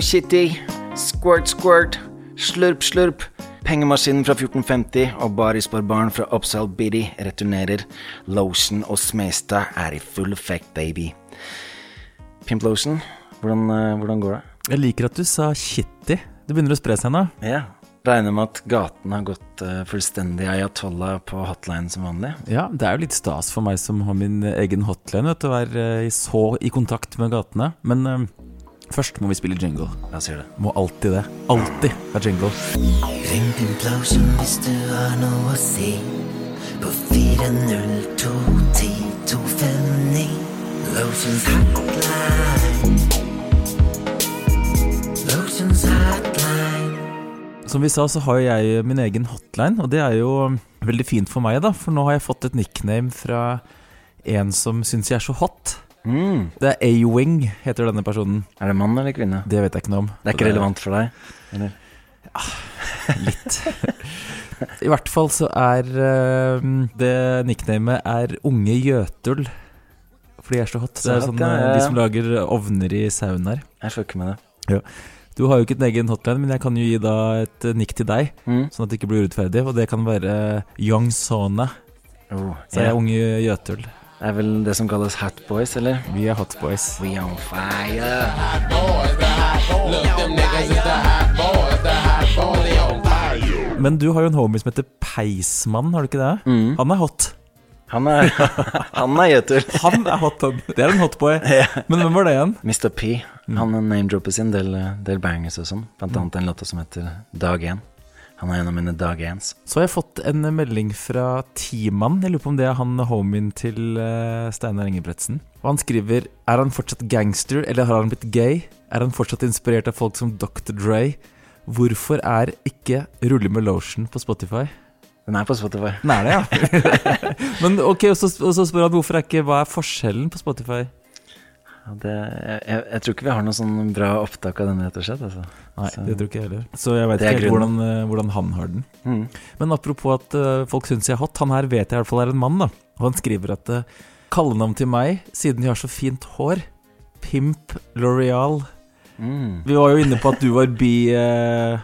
Kitty, Squirt Squirt, Slurp Slurp. Pengemaskinen fra 1450 og Barisbarbaren fra Upsal Biddy returnerer. Lotion og Smestad er i full effect, baby. Pimp Lotion, hvordan, eh, hvordan går det? Jeg liker at du sa Kitty. Det begynner å spre seg nå. Ja. Regner med at gaten har gått eh, fullstendig ayatollah på hotline som vanlig. Ja, det er jo litt stas for meg som har min egen hotline, vet du, å være eh, så i kontakt med gatene. Men først må vi spille jingle. Jeg sier det. Må alltid det. Alltid ha jingle. Ring Implosion hvis du har noe å si På 402-10-259 Lotions hotline Lotions hotline Som vi sa, så har jo jeg min egen hotline, og det er jo veldig fint for meg, da. For nå har jeg fått et nickname fra en som syns jeg er så hot. Mm. Det er A-Wing, heter denne personen. Er det mann eller kvinne? Det vet jeg ikke noe om. Det er ikke relevant for deg? Eller? Litt. I hvert fall så er uh, det nicknamet er Unge Jøtul. For de er så hot. Det er sånn, ja, eh, De som lager ovner i saunaer. Jeg fucker med det. Du har jo ikke en egen hotline, men jeg kan jo gi da et eh, nikk til deg, Mm. sånn at det ikke blir urettferdig. Og det kan være Young Sona. Oh, Så er jeg Unge Jøtul. Det er vel det som kalles Hat Boys, eller? Vi er hot boys. We on fire. Men du har jo en homie som heter Peismann, har du ikke det? Mm. Han er hot. Han er, han er jøtul. Han er hot. Det er en hotboy. boy. Men hvem var det igjen? Mr. P. Han name-dropper sin del, del bangers og sånn. Blant annet en låt som heter Dag 1. Han er en av mine Dag 1s. Så har jeg fått en melding fra Timan. Jeg lurer på om det er han homien til eh, Steinar Ingebretsen. Og han skriver Er han fortsatt gangster, eller har han blitt gay? Er han fortsatt inspirert av folk som Dr. Dre? Hvorfor er ikke Rulle med lotion på Spotify? Den er på Spotify. Den er det, ja. Men ok, og så, og så spør han hvorfor er ikke Hva er forskjellen på Spotify? Det, jeg, jeg, jeg tror ikke vi har noe sånn bra opptak av den, rett og slett. Altså. Nei, Så- det tror ikke jeg heller. Så jeg er ikke hvordan, eh, hvordan han har den. Mm. Men apropos at uh, folk syns jeg er hot, han her vet jeg i hvert fall er en mann, da. Og han skriver at uh, kallenavn til meg, siden de har så fint hår, Pimp L'Oreal. Mm. Vi var jo inne på at du var bi... hva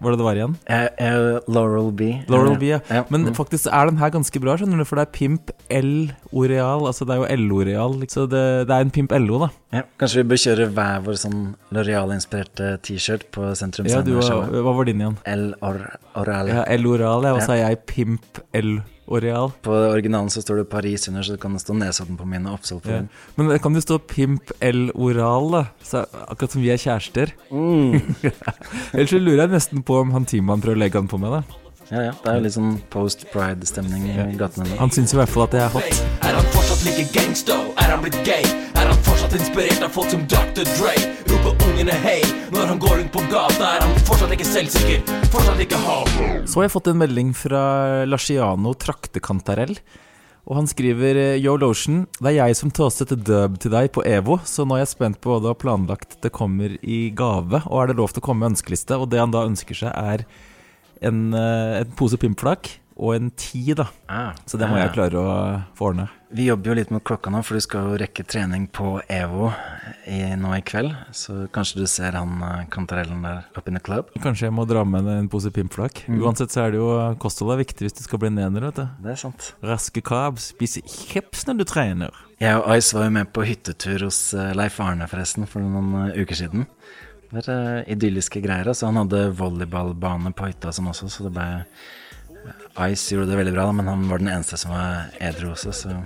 var det det var igjen? Uh, uh, Laurel B. Laurel B. Ja, Men mm. faktisk er den her ganske bra, skjønner du, for det er Pimp L Oreal. Altså det er jo L-Oreal. Så det, det er en Pimp LO, da. ja, Kanskje vi bør kjøre hver vår sånn Loreal-inspirerte T-shirt på Sentrum Ja, du, hva var din igjen? L-Oreal. Ja, L-Oreal, ja. Og så er jeg Pimp L-Oreal. På originalen så står det Paris under, så det kan stå Nesodden på min og Oppsal på Ja. Men det kan jo stå Pimp L-Oral, da. Så akkurat som vi er kjærester. Mm. Ellers så lurer jeg nesten på om han Timan prøver å legge han på meg, da. Ja, ja. Det er jo litt sånn post-pride-stemning i gatene nå. Han syns i hvert fall at jeg er hot. Er han fortsatt like gangster? Er han blitt gay? Er han fortsatt inspirert av folk som Dr. Dre? Roper ungene hei når han går rundt på gata? Er han fortsatt ikke selvsikker? Fortsatt ikke hard? Så har jeg fått en melding fra Lasciano Traktekantarell. Og han skriver Yo Lotion, det er jeg som toastet dub til deg på EVO, så nå er jeg spent på hva du har planlagt det kommer i gave. Og er det lov til å komme med ønskeliste? Og det han da ønsker seg, er en, eh, en pose pimpflak og en ti, da. Ah, Så det må jeg klare å få ordne. Vi jobber jo litt mot klokka nå, for du skal jo rekke trening på EVO i, nå i kveld. Så kanskje du ser han eh, kantarellen der up in the club. Kanskje jeg må dra med en pose pimpflak. Uansett så er det jo kosthold er viktig hvis du skal bli nener, vet du. Det er sant. Raske krav, spise kjeps når du trener. Jeg og Ice var jo med på hyttetur hos eh, Leif Arne forresten for noen eh, uker siden. Det var eh, idylliske greier. Altså, han hadde volleyballbane på hytta som også, så det ble Ice gjorde det veldig bra, men han var den eneste som var edru også, så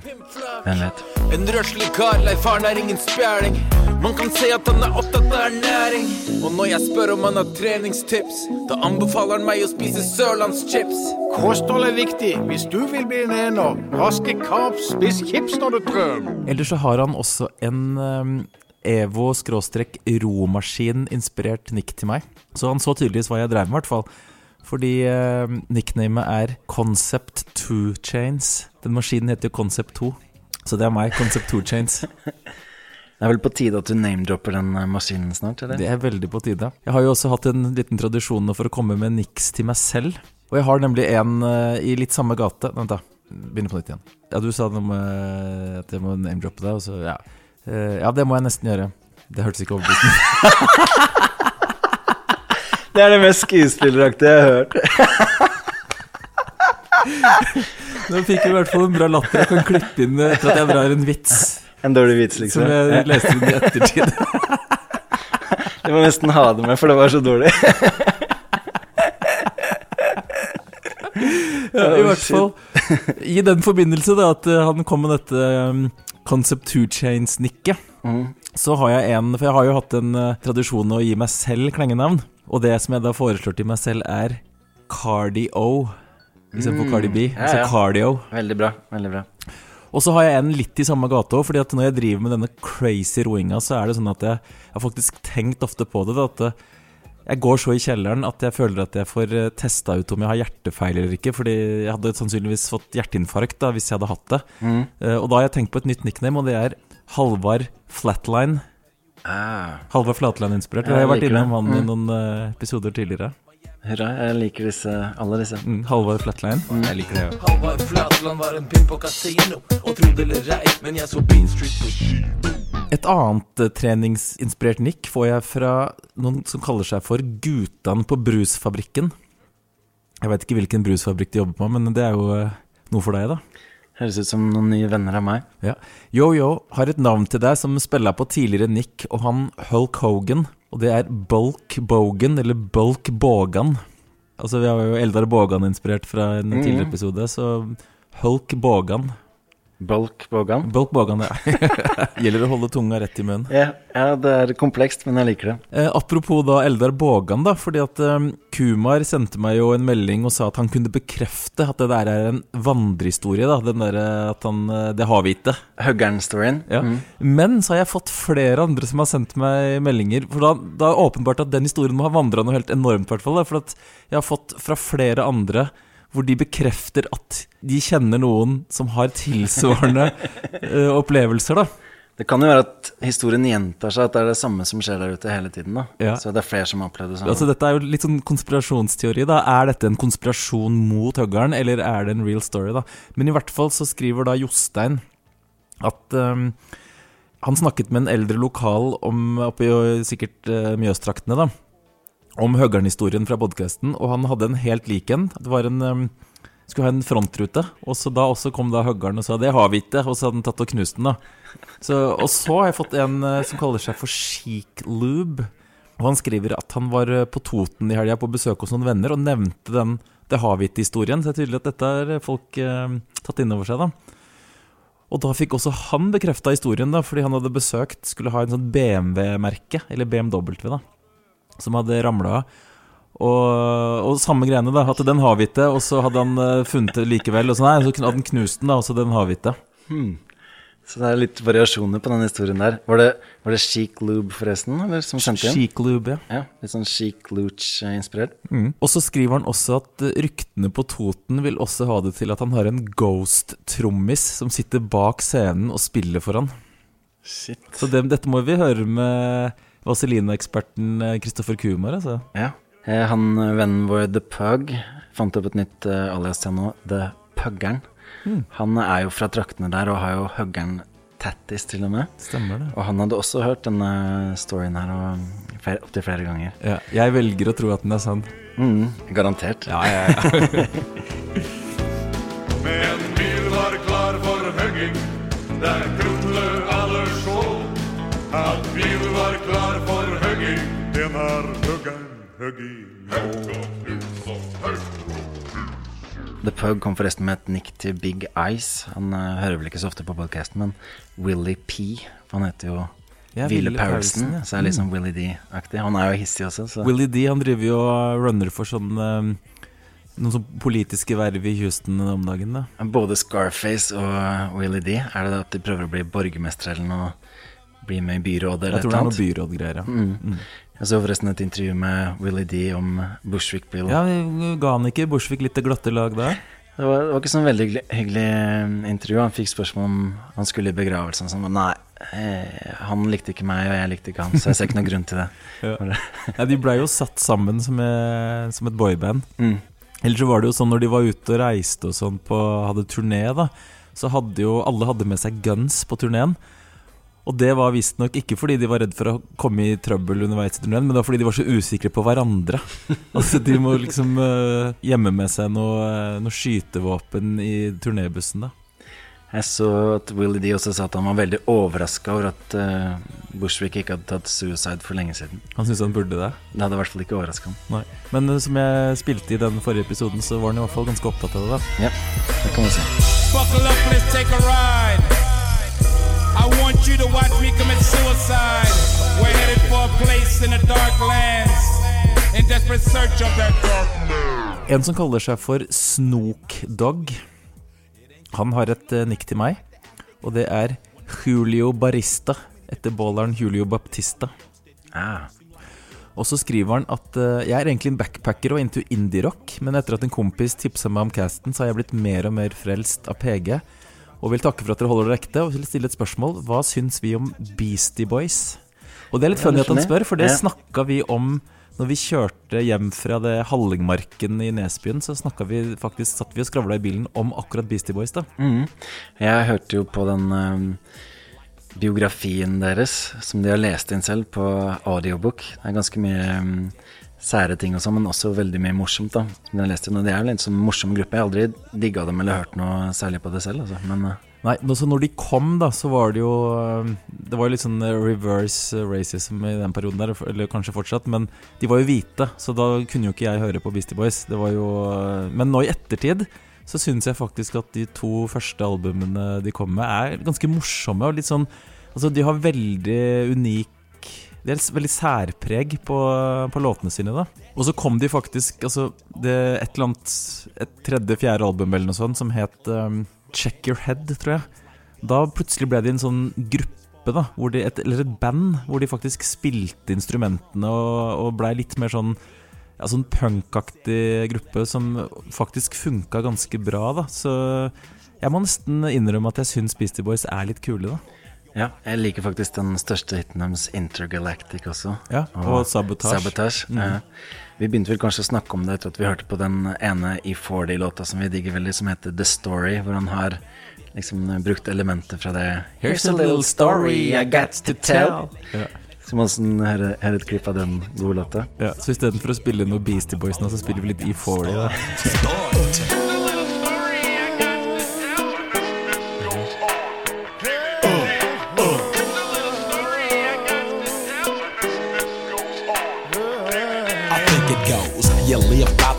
hvem vet. En røslig kar, Leif Arne er ingen spjæling. Man kan se at han er opptatt av ernæring. Og når jeg spør om han har treningstips, da anbefaler han meg å spise sørlandschips. Kosthold er viktig hvis du vil bli en ener. Raske kaps, spis chips når du trøm. Ellers så har han også en um, Evo-romaskin-inspirert nikk til meg. Så han så tydeligvis hva jeg drev med, i hvert fall. Fordi eh, nicknamet er Concept 2 Chains. Den maskinen heter jo Concept 2. Så det er meg, Concept 2 Chains. Det er vel på tide at du name-dropper den eh, maskinen snart, eller? Det er veldig på tide. Jeg har jo også hatt en liten tradisjon for å komme med niks til meg selv. Og jeg har nemlig en uh, i litt samme gate. Vent, da. Begynner på nytt igjen. Ja, du sa noe med at jeg må name-droppe deg, og så ja. Eh, ja, det må jeg nesten gjøre. Det hørtes ikke overbevisende Det er det mest skuespilleraktige jeg har hørt. Nå fikk vi i hvert fall en bra latter. Jeg kan klippe inn etter at jeg drar en vits En dårlig vits, liksom. som jeg leste inn i ettertid. Du må nesten ha det med, for det var så dårlig. Ja, I Oh, hvert fall i den forbindelse da at eh, han kom med dette um, Concept 2 Chains-nikket, Mm. så har jeg en For jeg har jo hatt en uh, tradisjon å gi meg selv klengenavn. Og det som jeg da foreslår til meg selv, er Cardio istedenfor Mm, Cardi B. ja, Altså ja. Cardio. Veldig bra. veldig bra. Og så har jeg en litt i samme gate òg, fordi at når jeg driver med denne crazy roinga, så er det sånn at jeg jeg har faktisk tenkt ofte på det. Da, at eh, jeg går så i kjelleren at jeg føler at jeg får eh, testa ut om jeg har hjertefeil eller ikke. Fordi jeg hadde sannsynligvis fått hjerteinfarkt da, hvis jeg hadde hatt det. Mm. Uh, Og da har jeg tenkt på et nytt nickname, og det er Halvard Flatline. Ah, Halvard Flatline-inspirert. Jeg, Ja, har jeg vært innom han han i Mm. noen uh, episoder tidligere. hurra. Jeg liker disse, alle disse. Mm, Halvard Flatline. Jeg liker det. ja. Halvard Flatland var en pimp på kasino. Og trodde eller ei, men jeg så Bean Street på Et annet eh, treningsinspirert nikk får jeg fra noen som kaller seg for Gutan på Brusfabrikken. Jeg vet ikke hvilken brusfabrikk de jobber på, men det er jo eh, noe for deg, da. Høres ut som noen nye venner av meg. Ja. Yo-Yo har et navn til deg som spiller på tidligere Nick og han Hulk Hogan. Og det er Bulk Bogan, eller Bulk Bogan. Altså Vi har jo Eldar Bogan inspirert fra en tidligere episode, så Hulk Bogan. Bulk Bogan. Bulk Bogan, ja. Gjelder å holde tunga rett i munnen. Ja, ja, det er komplekst, men jeg liker det. Eh, apropos da Eldar Bågan, da. Fordi at eh, Kumar sendte meg jo en melding og sa at han kunne bekrefte at det der er en vandrehistorie. da Den derre at han eh, Det havhvite. Huggern-storyen. Ja. Mm. Men så har jeg fått flere andre som har sendt meg meldinger. For da, da er det åpenbart at den historien må ha vandra noe helt enormt, i hvert fall. For at jeg har fått fra flere andre hvor de bekrefter at de kjenner noen som har tilsvarende uh, opplevelser, da. Det kan jo være at historien gjentar seg, at det er det samme som skjer der ute hele tiden. da Ja. Så det er flere som har opplevd det samme. Altså Dette er jo litt sånn konspirasjonsteori. da Er dette en konspirasjon mot høggeren, eller er det en real story? da Men i hvert fall så skriver da Jostein at um, han snakket med en eldre lokal om oppe i sikkert uh, Mjøstraktene, da. Om høgern-historien fra podkasten, og han hadde en helt lik en. Det var en um, skulle ha en frontrute, og så da også kom da huggeren og sa 'det har vi ikke', og så hadde han tatt og knust den, da. Så, og så har jeg fått en uh, som kaller seg for Chic Lube. Og han skriver at han var eh, på Toten i helga på besøk hos noen venner og nevnte den det har vi ikke-historien, Så det er tydelig at dette har folk uh, tatt inn over seg, da. Og da fikk også han bekrefta historien, da, fordi han hadde besøkt Skulle ha en sånn BMW-merke, eller BMW, da, som hadde ramla av. Og, og samme greiene, da. At den havhvite, og så hadde han eh, funnet det likevel. Og så nei, så hadde han knust den, da, og så den havhvite. Hmm. Så det er litt variasjoner på den historien der. Var det, var det Chic Lube, forresten, eller som sendte inn? Chic lube, ja. Ja, litt sånn Chic Looch-inspirert. Mm. Og så skriver han også at eh, ryktene på Toten vil også ha det til at han har en ghost-trommis som sitter bak scenen og spiller for han. Shit. Så det, dette må vi høre med Vazelina-eksperten Kristoffer Kumar, altså. Ja. Eh, Han eh, vennen vår The Pug fant opp et nytt eh, alias til nå, The Puggeren. Mm. Han er jo fra traktene der og har jo Huggeren tattis til og med. Stemmer det. Og han hadde også hørt denne storyen her og flere- opptil flere ganger. Ja, jeg velger å tro at den er sann. Mm, garantert. Ja, ja, ja. Men bil var klar for hugging, der klar for hugging, den er huggeren hugging. The Pug kom forresten med et nikk til Big Ice. Han uh, hører vel ikke så ofte på podcasten, men Willy P. For han heter jo Ja, Ville Willy Paulsen, ja. så er liksom Willy D-aktig. Han er jo hissig også, så Willy D han driver jo og runner for sånn eh, noen sånn politiske verv i Houston om dagen. da Både Scarface og Willy D, er det det at de prøver å bli borgermestere eller noe? Bli med i byrådet eller Jeg tror det er noe byrådgreier. Ja. Mm. Jeg så forresten et intervju med Willy D om Bushwick Bill. ja, vi Ga han ikke Bushwick litt det glatte lag der? Det, var, det var ikke sånn veldig hyggelig, eh, intervju. Han fikk spørsmål om han skulle i begravelsen. Så nei, eh, han likte ikke meg, og jeg likte ikke han, så jeg ser ikke noen grunn til det. Ja, De blei jo satt sammen som, eh, som et boyband. Mm. Eller så var det jo sånn når de var ute og reiste og sånn på, hadde turné, da, så hadde jo alle hadde med seg guns på turneen. Og det var visstnok ikke fordi de var redd for å komme i trøbbel underveis men det var fordi de var så usikre på hverandre. Altså De må liksom gjemme med seg noe, eh, noe skytevåpen i turnébussen. da Jeg så at Willy D også sa at han var veldig overraska over at uh, Bushwick ikke hadde tatt suicide for lenge siden. Han syntes han burde det. Det hadde i hvert fall ikke overraska han. Nei. Men uh, som jeg spilte i den forrige episoden, så var han i hvert fall ganske opptatt av det. da Ja, det kan man si. In the dark lands. In desperate search of that dark. En som kaller seg for Snook Dog. Han har et eh, nikk til meg, og det er Julio Barista, etter balleren Julio Baptista. Ah, Og så skriver han at eh, jeg er egentlig en backpacker og into indie-rock, men etter at en kompis tipsa meg om casten, så har jeg blitt mer og mer frelst av PG. Og vil takke for at dere holder dere ekte, og vil stille et spørsmål. Hva syns vi om Beastie Boys? Og det er litt funny at han spør, for det Ja. snakka vi om når vi kjørte hjem fra det Hallingmarken i Nesbyen. Så vi faktisk, satt vi og skravla i bilen om akkurat Beastie Boys. da Mm. Jeg hørte jo på den um, biografien deres, som de har lest inn selv, på audiobook. Det er ganske mye um, sære ting og sånn, men også veldig mye morsomt, da. De har lest inn, og det er vel en sånn morsom gruppe. Jeg har aldri digga dem eller hørt noe særlig på det selv, altså. Men uh, Nei, så når de kom, da, så var det jo øh, Det var jo litt sånn øh, reverse øh, racism i den perioden der, eller kanskje fortsatt, men de var jo hvite, så da kunne jo ikke jeg høre på Beastie Boys. Det var jo Men nå i ettertid så syns jeg faktisk at de to første albumene de kom med, er ganske morsomme og litt sånn Altså, de har veldig unik det er veldig særpreg på, på låtene sine. da Og så kom de faktisk altså, det, Et eller annet Et tredje-fjerde album eller noe sånt som het um, Check Your Head, tror jeg. Da plutselig ble de en sånn gruppe, da de, et, eller et band, hvor de faktisk spilte instrumentene og, og blei litt mer sånn ja, sånn punkaktig gruppe som faktisk funka ganske bra, da. Så jeg må nesten innrømme at jeg syns Beastie Boys er litt kule, da. Ja, jeg liker faktisk den største hiten deres, Intergalactic, også. Ja, og Sabotage. Sabotage. ja. Vi begynte vel kanskje å snakke om det etter at vi hørte på den ene E40-låta som vi digger veldig, som heter The Story, hvor han har liksom brukt elementer fra det Here's a little story I got to tell. Ja. Så man her, høre et klipp av den gode låta. Ja, så istedenfor å spille noe Beastie Boys nå, så spiller vi litt E40. Da.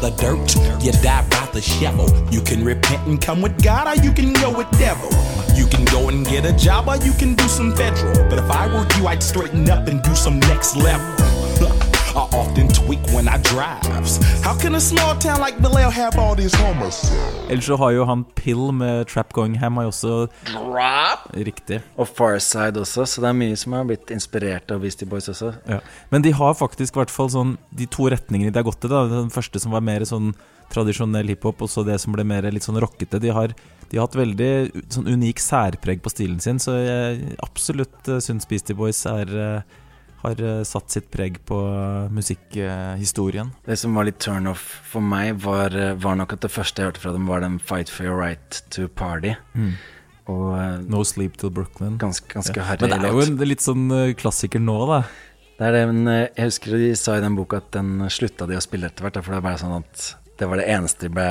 The dirt, you die by the shovel. You can repent and come with God, or you can go with devil. You can go and get a job, or you can do some federal. But if I were you, I'd straighten up and do some next level. I often tweak when I drives. How can a small town like Belial have all these homers? Ellers så har jo han Pill med Trap Going Ham har jo også Riktig. Og Farside også, så det er mye som har blitt inspirert av Beastie Boys også. Ja. Men de har faktisk i hvert fall sånn de to retningene de har gått i. da Den første som var mer sånn tradisjonell hiphop, og så det som ble mer litt sånn rockete. De har, de har hatt veldig sånn unik særpreg på stilen sin, så jeg absolutt uh, syns Beastie Boys er, eh, har eh, satt sitt preg på uh, musikkhistorien. Det som var litt turnoff for meg, var, eh, var nok at det første jeg hørte fra dem, var den Fight for your right to party. Og eh, No Sleep Till Brooklyn. ganske, ganske Ja. Men det er jo en litt sånn eh, klassiker nå, da. Det er det, men eh, jeg husker de sa i den boka at den slutta de å spille etter hvert, for det er bare sånn at det var det eneste de ble,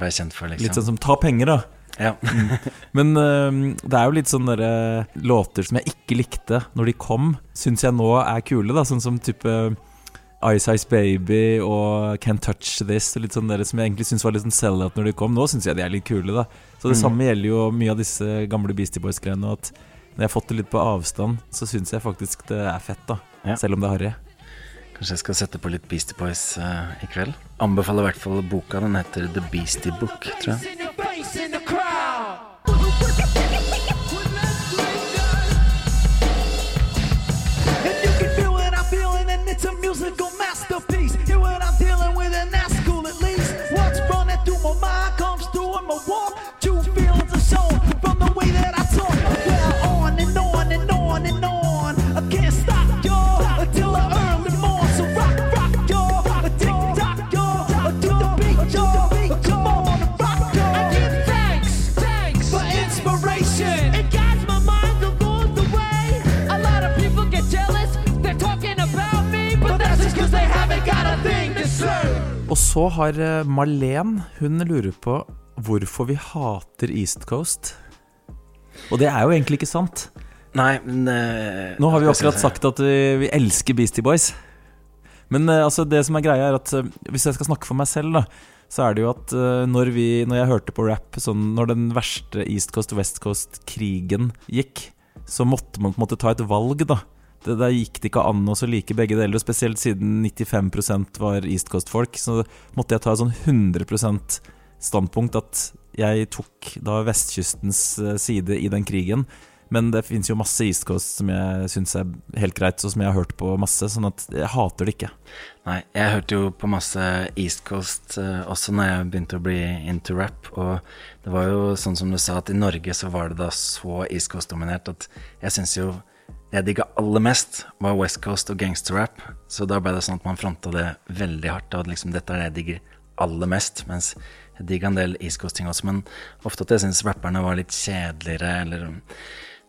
ble kjent for, liksom. Litt sånn som ta penger, da. Ja. Men øhm, det er jo litt sånne der, øh, låter som jeg ikke likte når de kom, syns jeg nå er kule. da Sånn som type Ice Ice Baby og Can't Touch This. Og litt sånn der, som jeg egentlig syns var litt sånn sell-out når de kom. Nå syns jeg de er litt kule. da Så det Mm. samme gjelder jo mye av disse gamle Beastie Boys-greiene. At når jeg har fått det litt på avstand, så syns jeg faktisk det er fett. da Ja. Selv om det er harry. Kanskje jeg skal sette på litt Beastie Boys uh, i kveld. Anbefaler i hvert fall boka. Den heter The Beastie Book, tror jeg. Så har eh, Marlen Hun lurer på hvorfor vi hater East Coast. Og det er jo egentlig ikke sant. Nei, men uh, Nå har vi akkurat sagt at vi, vi elsker Beastie Boys. Men uh, altså det som er greia, er at uh, hvis jeg skal snakke for meg selv, da, så er det jo at eh, når, vi, når jeg hørte på rap sånn, Når den verste East Coast-West Coast-krigen gikk, så måtte man på en måte ta et valg, da. Det, der gikk det ikke an å like begge deler, og spesielt siden 95% var East Coast-folk. Så måtte jeg ta et sånn 100 standpunkt at jeg tok da vestkystens eh, side i den krigen. Men det fins jo masse East Coast som jeg syns er helt greit, og som jeg har hørt på masse. Sånn at jeg hater det ikke. Nei, jeg hørte jo på masse East Coast eh, også når jeg begynte å bli into rap. Og det var jo sånn som du sa, at i Norge så var det da så East Coast-dominert at jeg syns jo jeg digga aller mest, var West Coast og gangsterrap. Så da ble det sånn at man fronta det veldig hardt. Og liksom dette er det jeg digger aller mest. Mens jeg digga en del East Coast-ting også, men ofte at jeg syns rapperne var litt kjedeligere eller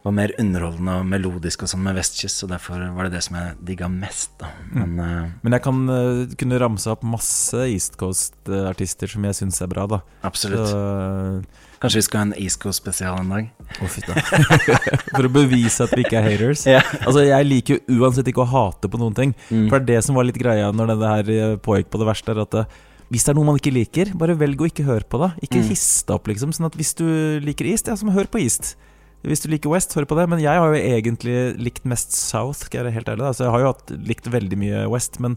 var mer underholdende og melodisk og sånn med vestkyst, og derfor var det det som jeg digga mest, da. Men eh, Men jeg kan uh, kunne ramse opp masse East Coast-artister som jeg syns er bra, da. absolutt. Så, Kanskje vi skal ha en East Coast-spesial en dag? Oh. For å bevise at vi ikke er haters. Ja. Altså, Jeg liker jo uansett ikke å hate på noen ting. Mm. For det er det som var litt greia når det her eh, pågikk på det verste, er at det, hvis det er noe man ikke liker, bare velg å ikke høre på det. Ikke Mm. hisse opp, liksom. Sånn at hvis du liker East, ja, så hør på East. Hvis du liker West, hør på det. Men jeg har jo egentlig likt mest South, skal jeg være helt ærlig. Da. Så jeg har jo hatt, likt veldig mye West, men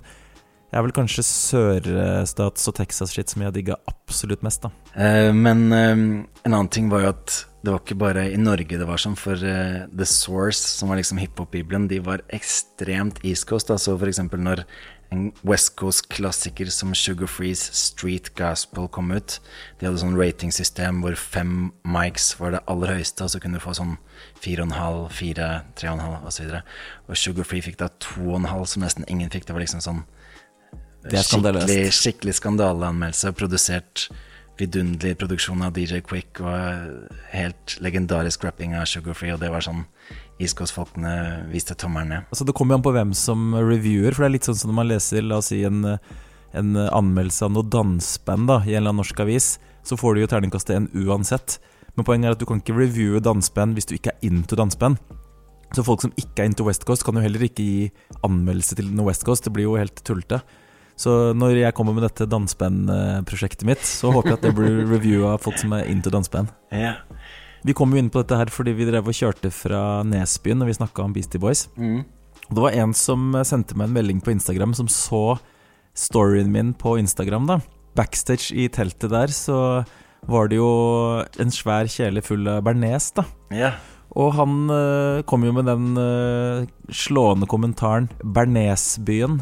jeg er vel kanskje sørstats- og Texas-shit som jeg digga absolutt mest, da. Eh, men eh, en annen ting var jo at det var ikke bare i Norge det var sånn, for eh, The Source, som var liksom hiphop-bibelen, de var ekstremt East Coast. Da. Så for eksempel når en West Coast-klassiker som Sugar Freeze Street Gospel kom ut, de hadde sånn ratingsystem hvor fem mics var det aller høyeste, og så kunne du få sånn fire og en halv, fire, tre og en halv osv. Og Sugar Free fikk da to og en halv, som nesten ingen fikk. Det var liksom sånn Det er skandaløst. skikkelig, skikkelig skandaleanmeldelse. Produsert vidunderlig produksjon av DJ Quick og helt legendarisk rapping av Sugarfree, og det var sånn Iskostfolkene viste tommelen ned. Altså Det kommer jo an på hvem som reviewer, for det er litt sånn som når man leser La oss si en, en anmeldelse av noe danseband da, i en eller annen norsk avis, så får du jo terningkastet en uansett. Men poenget er at du kan ikke reviewe danseband hvis du ikke er into danseband. Så folk som ikke er into West Coast, kan jo heller ikke gi anmeldelse til noe West Coast. Det blir jo helt tullete. Så når jeg kommer med dette dansebandprosjektet mitt, så håper jeg at det blir reviewa av folk som er into danseband. Ja. Vi kom jo inn på dette her fordi vi drev og kjørte fra Nesbyen når vi snakka om Beastie Boys. Mm. Det var en som sendte meg en melding på Instagram som så storyen min på Instagram. da Backstage i teltet der så var det jo en svær kjele full av bearnés. ja. Og han eh, kom jo med den eh, slående kommentaren 'Bearnésbyen'.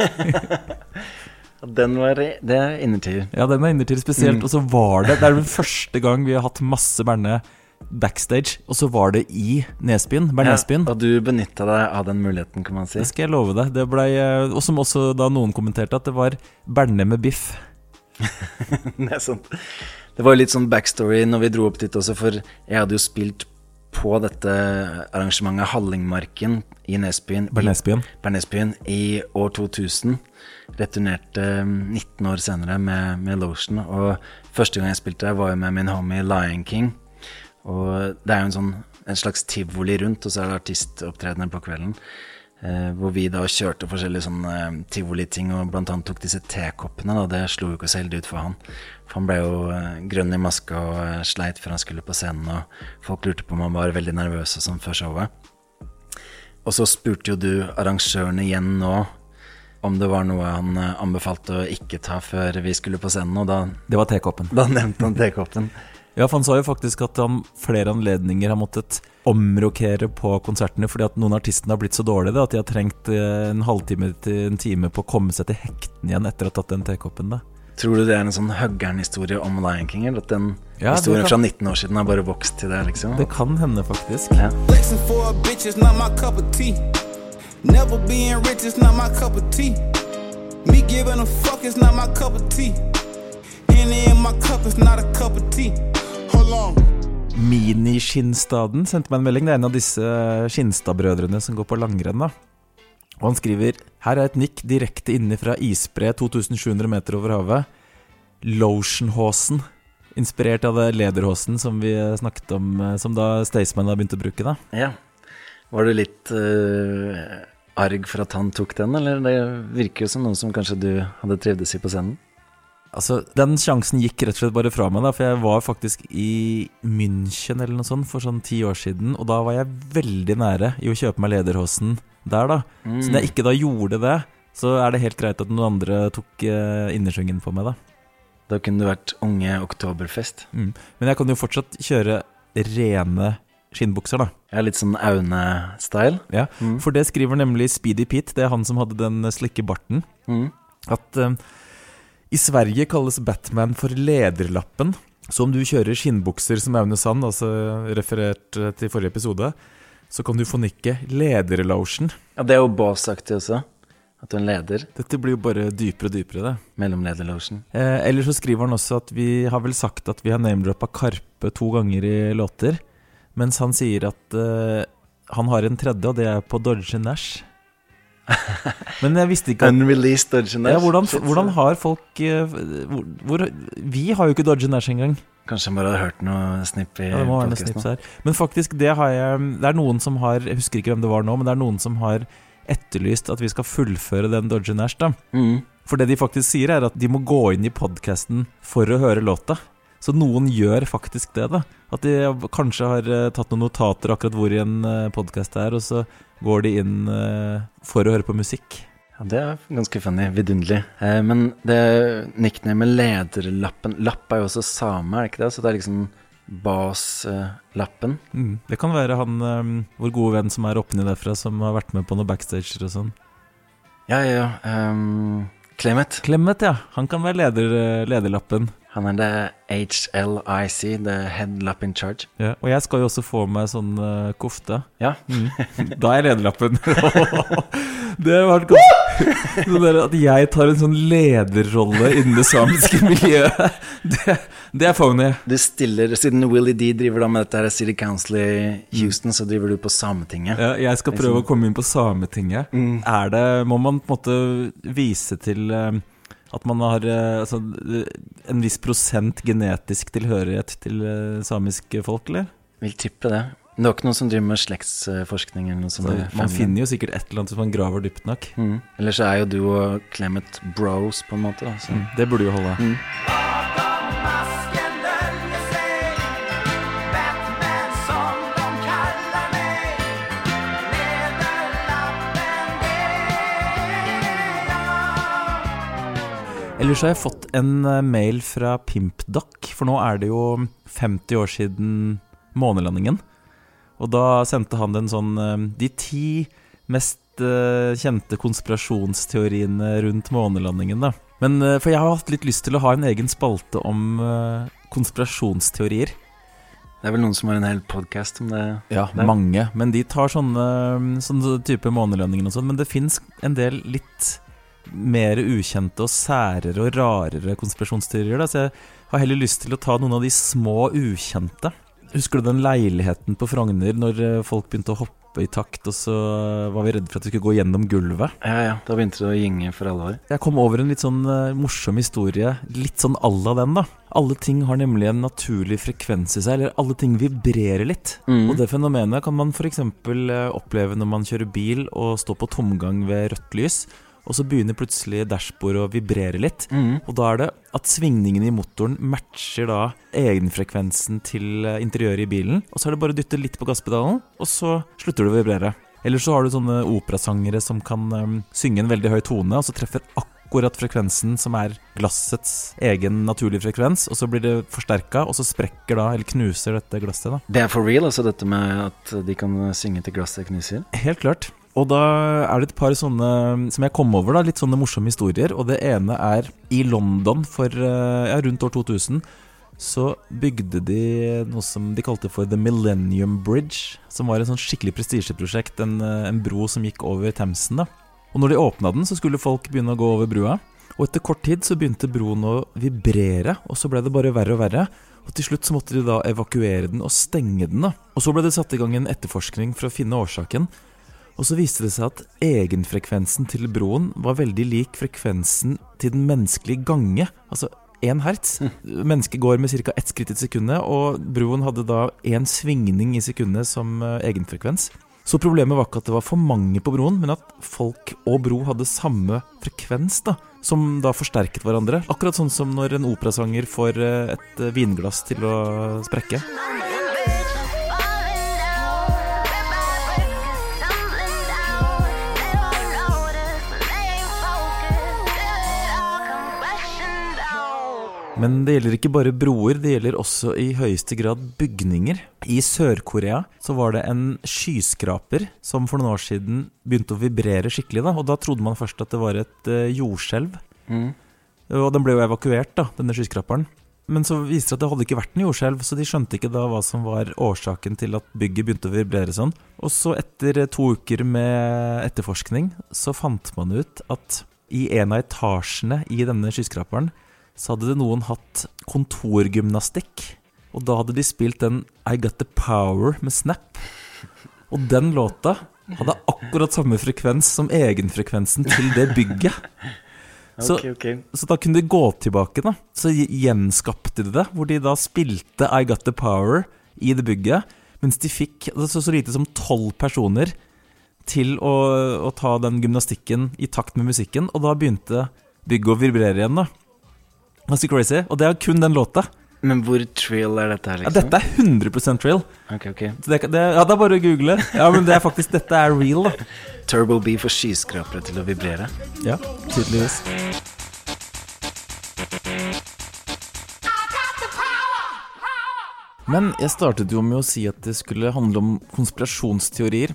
Den var Det er innertier. Ja, den er innertid spesielt. Mm. Og så var det Det er den første gang vi har hatt masse Berne backstage, og så var det i Nesbyen. Bernesbyen. Ja, og du benytta deg av den muligheten, kan man si. Det skal jeg love deg. Det ble, eh, og som også da noen kommenterte, at det var Berne med biff. det er sant. Det var litt sånn backstory når vi dro opp dit også, for jeg hadde jo spilt på dette arrangementet Hallingmarken i Nesbyen. i- Bernesbyen i år 2000. Returnerte 19 år senere med, med Lotion. Og første gang jeg spilte der, var jo med min homie Lion King. Og det er jo en sånn en slags tivoli rundt, og så er det artistopptredener på kvelden. Eh, hvor vi da kjørte forskjellige sånne eh, tivoliting, og blant annet tok disse tekoppene. Da. Det slo jo ikke så heldig ut for han. For han ble jo eh, grønn i maska og eh, sleit før han skulle på scenen. Og folk lurte på om han var veldig nervøs og sånn før showet. Og så spurte jo du arrangøren igjen nå om det var noe han eh, anbefalte å ikke ta før vi skulle på scenen, og da, Det var tekoppen. da nevnte han tekoppen. Ja, for han sa jo faktisk at han flere anledninger har måttet omrokere på konsertene fordi at noen artistene har blitt så dårlige da, at de har trengt eh, en halvtime til en time på å komme seg til hekten igjen etter å ha tatt den tekoppen. da. Tror du det er en sånn Huggern-historie om Lion King, eller at den Ja, historien kan- fra 19 år siden har bare vokst til det, liksom? Det kan hende, faktisk. Ja. Never being rich is not my cup of tea. Me giving a fuck is not my cup of tea. Henny in my cup is not a cup of tea. Miniskinnstaden sendte meg en melding. Det er en av disse Skinstad-brødrene som går på langrenn. Og han skriver Her er et nikk direkte inne fra isbre 2700 meter over havet. Lotionhåsen. Inspirert av det lederhåsen som vi snakket om, eh, som da Staysman har begynt å bruke. da Ja. Var du litt uh, arg for at han tok den, eller det virker jo som noe som kanskje du hadde trivdes i på scenen? Altså, Den sjansen gikk rett og slett bare fra meg, da, for jeg var faktisk i München eller noe sånt for sånn ti år siden, og da var jeg veldig nære i å kjøpe meg lederhosen der, da. Så når jeg ikke da gjorde det, så er det helt greit at noen andre tok eh, innersvingen på meg, da. Da kunne du vært unge Oktoberfest. Mm. Men jeg kan jo fortsatt kjøre rene skinnbukser, da. Ja, litt sånn Aune-style. Ja, For det skriver nemlig Speedy Pete, det er han som hadde den slikke barten, Mm. at eh, i Sverige kalles Batman for lederlappen. Så om du kjører skinnbukser som Aune Sand, altså referert eh, til forrige episode, så kan du få nikket lederlotion. Ja, det er jo Boss-aktig også. At du er en leder. Dette blir jo bare dypere og dypere, det. Mellomlederlotion. Eh, eller så skriver han også at vi har vel sagt at vi har name-droppa Karpe to ganger i låter, mens han sier at eh, han har en tredje, og det er på Dodge Nash. Men jeg visste ikke at Unreleased Dodge Nash. ja, hvordan, hvordan har folk eh, hvor, hvor, Vi har jo ikke Dodge Nash engang. Kanskje jeg bare hadde hørt noe snipp i Ja, podcasten. Men faktisk, det har jeg Det er noen som har Jeg husker ikke hvem det var nå, men det er noen som har etterlyst at vi skal fullføre den Dodge Nash, da. Mm. For det de faktisk sier, er at de må gå inn i podkasten for å høre låta. Så noen gjør faktisk det, da. At de kanskje har eh, tatt noen notater akkurat hvor i en podkast det er, og så går de inn eh, for å høre på musikk. Ja, det er ganske funny. Vidunderlig. Eh, men det nicknamet Lederlappen Lapp er jo også same, er det ikke det? Så det er liksom baslappen. Mm. Det kan være han eh, vår gode venn som er oppe derfra, som har vært med på noen backstager og sånn. ja, ja, ja. Um, Clemet. Clemet, ja. Han kan være leder, eh, lederlappen. Han er det HLIC, the headlap in charge. Ja. Og jeg skal jo også få meg sånn uh, kofte. Ja. Mm. Da er lederlappen. det har vært godt. At jeg tar en sånn lederrolle innen det samiske miljøet, det, det er phony. Du stiller, Siden Willy D driver da med dette her City Council i Houston, så driver du på Sametinget. Ja, jeg skal prøve å komme inn på Sametinget. Mm. Er det, må man på en måte vise til eh, at man har eh, altså, en viss prosent genetisk tilhørighet til eh, samiske folk, eller? Vil tippe det. Men det var ikke noen som driver med slektsforskning eller noe sånt? Så man finner jo sikkert et eller annet hvis man graver dypt nok. mm. Eller så er jo du og Clement bros, på en måte. Mm, det burde jo holde. Mm. Ellers har jeg fått en eh, mail fra PimpDoc, for nå er det jo 50 år siden månelandingen. Og da sendte han en sånn eh, De ti mest eh, kjente konspirasjonsteoriene rundt månelandingen, da. Men For jeg har hatt litt lyst til å ha en egen spalte om konspirasjonsteorier. Det er vel noen som har en hel podkast om det? Ja, Der. mange. Men de tar sånne, sånne type månelandinger og sånn. Men det fins en del litt mer ukjente og særere og rarere konspirasjonsteorier. Da. Så jeg har heller lyst til å ta noen av de små ukjente. Husker du den leiligheten på Frogner når eh, folk begynte å hoppe i takt, og så var vi redde for at vi skulle gå gjennom gulvet? Ja, ja. Da begynte det å gynge for alvor. Jeg kom over en litt sånn eh, morsom historie, litt sånn à la den, da. Alle ting har nemlig en naturlig frekvens i seg, eller alle ting vibrerer litt. Mm. Og det fenomenet kan man f.eks. oppleve når man kjører bil og står på tomgang ved rødt lys, og så begynner plutselig dashbordet å vibrere litt. Mm. Og da er det at svingningen i motoren matcher da egenfrekvensen til eh, interiøret i bilen. Og så er det bare å dytte litt på gasspedalen, og så slutter det å vibrere. Eller så har du sånne operasangere som kan um, synge en veldig høy tone, og så treffer akkurat frekvensen som er glassets egen naturlige frekvens, og så blir det forsterka, og så sprekker da, eller knuser dette glasset, da. Det er for real, altså dette med at de kan synge til glasset knuser? Helt klart. Og da er det et par sånne som jeg kom over, da, litt sånne morsomme historier. Og det ene er i London for eh, ja, rundt år 2000. Så bygde de noe som de kalte for The Millennium Bridge. Som var en sånn skikkelig prestisjeprosjekt. En, eh, en bro som gikk over Themsen. da Og når de åpna den, så skulle folk begynne å gå over brua. Og etter kort tid så begynte broen å vibrere, og så ble det bare verre og verre. Og til slutt så måtte de da evakuere den og stenge den. da Og så ble det satt i gang en etterforskning for å finne årsaken. Og så viste det seg at egenfrekvensen til broen var veldig lik frekvensen til den menneskelige gange. Altså én hertz. Mennesket går med ca. ett skritt i sekundet, og broen hadde da én svingning i sekundet som eh, egenfrekvens. Så problemet var ikke at det var for mange på broen, men at folk og bro hadde samme frekvens, da. Som da forsterket hverandre. Akkurat sånn som når en operasanger får eh, et eh, vinglass til å sprekke. Men det gjelder ikke bare broer, det gjelder også i høyeste grad bygninger. I Sør-Korea så var det en skyskraper som for noen år siden begynte å vibrere skikkelig. da, Og da trodde man først at det var et uh, jordskjelv. Mm. Og den ble jo evakuert, da, denne skyskraperen. Men så viste det at det hadde ikke vært en jordskjelv, så de skjønte ikke da hva som var årsaken til at bygget begynte å vibrere sånn. Og så etter eh, to uker med etterforskning, så fant man ut at i en av etasjene i denne skyskraperen så hadde det noen hatt kontorgymnastikk. Og da hadde de spilt den I Got The Power med Snap. Og den låta hadde akkurat samme frekvens som egenfrekvensen til det bygget. Så, okay, okay. så da kunne de gå tilbake, da. Så gjenskapte de det, hvor de da spilte I Got The Power i det bygget. Mens de fikk altså, så lite som tolv personer til å, å ta den gymnastikken i takt med musikken. Og da begynte bygget å vibrere igjen, da. Ganske crazy. Og det er kun den låta. Men hvor trill er dette her, liksom? Ja, dette er 100% trill. Ok, ok. Så det, det, ja, det er bare å google. Ja, men det er faktisk Dette er real, da. Turbo B får skyskrapere til å vibrere. Ja, tydeligvis. Men jeg startet jo med å si at det skulle handle om konspirasjonsteorier.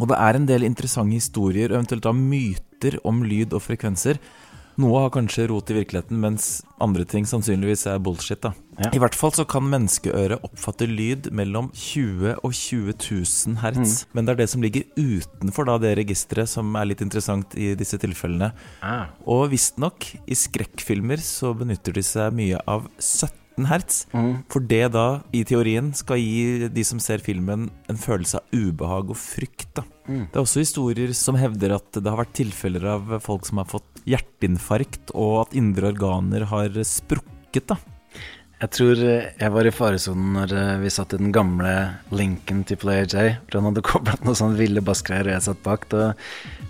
Og det er en del interessante historier, eventuelt da myter om lyd og frekvenser. Noe har kanskje rot i virkeligheten, mens andre ting sannsynligvis er bullshit. da Ja. I hvert fall så kan menneskeøret oppfatte lyd mellom 20 og 20 000 hertz. Men det er det som ligger utenfor da det registeret som er litt interessant i disse tilfellene. Ah. Og visstnok, i skrekkfilmer så benytter de seg mye av 17 hertz. For det da, i teorien, skal gi de som ser filmen, en følelse av ubehag og frykt. da Det er også historier som hevder at det har vært tilfeller av folk som har fått hjerteinfarkt, og at indre organer har sprukket. da Jeg tror eh, jeg var i faresonen når eh, vi satt i den gamle linken til Player J. For han hadde koblet noen sånne ville bassgreier, og jeg satt bak. Da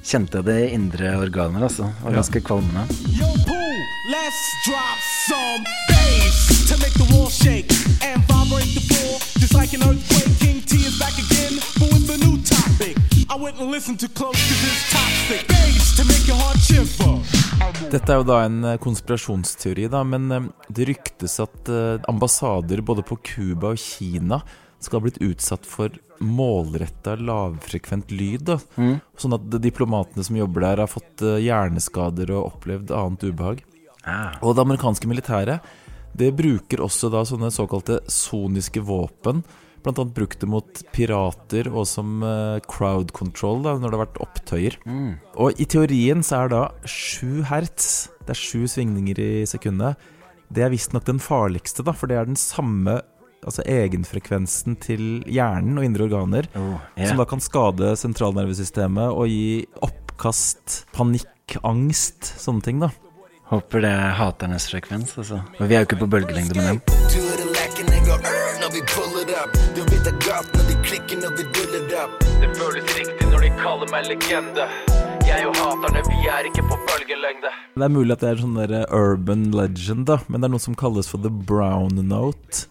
kjente jeg det i indre organer, altså. Det var ganske kvalmende. Yo, boo, let's drop some bass make the wall shake and vibrate the floor just like an earthquake. King T is back again, but with a new topic. I wouldn't listen too close to this toxic. Bass to make your heart shiver. Dette er jo da en eh, konspirasjonsteori, da, men eh, det ryktes at eh, ambassader både på Cuba og Kina skal ha blitt utsatt for målretta lavfrekvent lyd. Da. Sånn at diplomatene som jobber der, har fått hjerneskader og opplevd annet ubehag. Ah. Og det amerikanske militæret det bruker også da sånne såkalte soniske våpen. Blant annet brukt det mot pirater og som eh, crowd control da, når det har vært opptøyer. Og i teorien så er det da sju hertz, det er sju svingninger i sekundet, det er visstnok den farligste, da, for det er den samme altså egenfrekvensen til hjernen og indre organer, Oh, yeah. som da kan skade sentralnervesystemet og gi oppkast, panikk, angst, sånne ting, da. Håper det er haternes frekvens, altså. Men vi er jo ikke på bølgelengde med dem. Det er galt når de klikker når vi duller up. Det føles riktig når de kaller meg legende. Jeg og haterne, vi er ikke på bølgelengde. Det er mulig at det er sånn der urban legend, da, men det er noe som kalles for the brown note.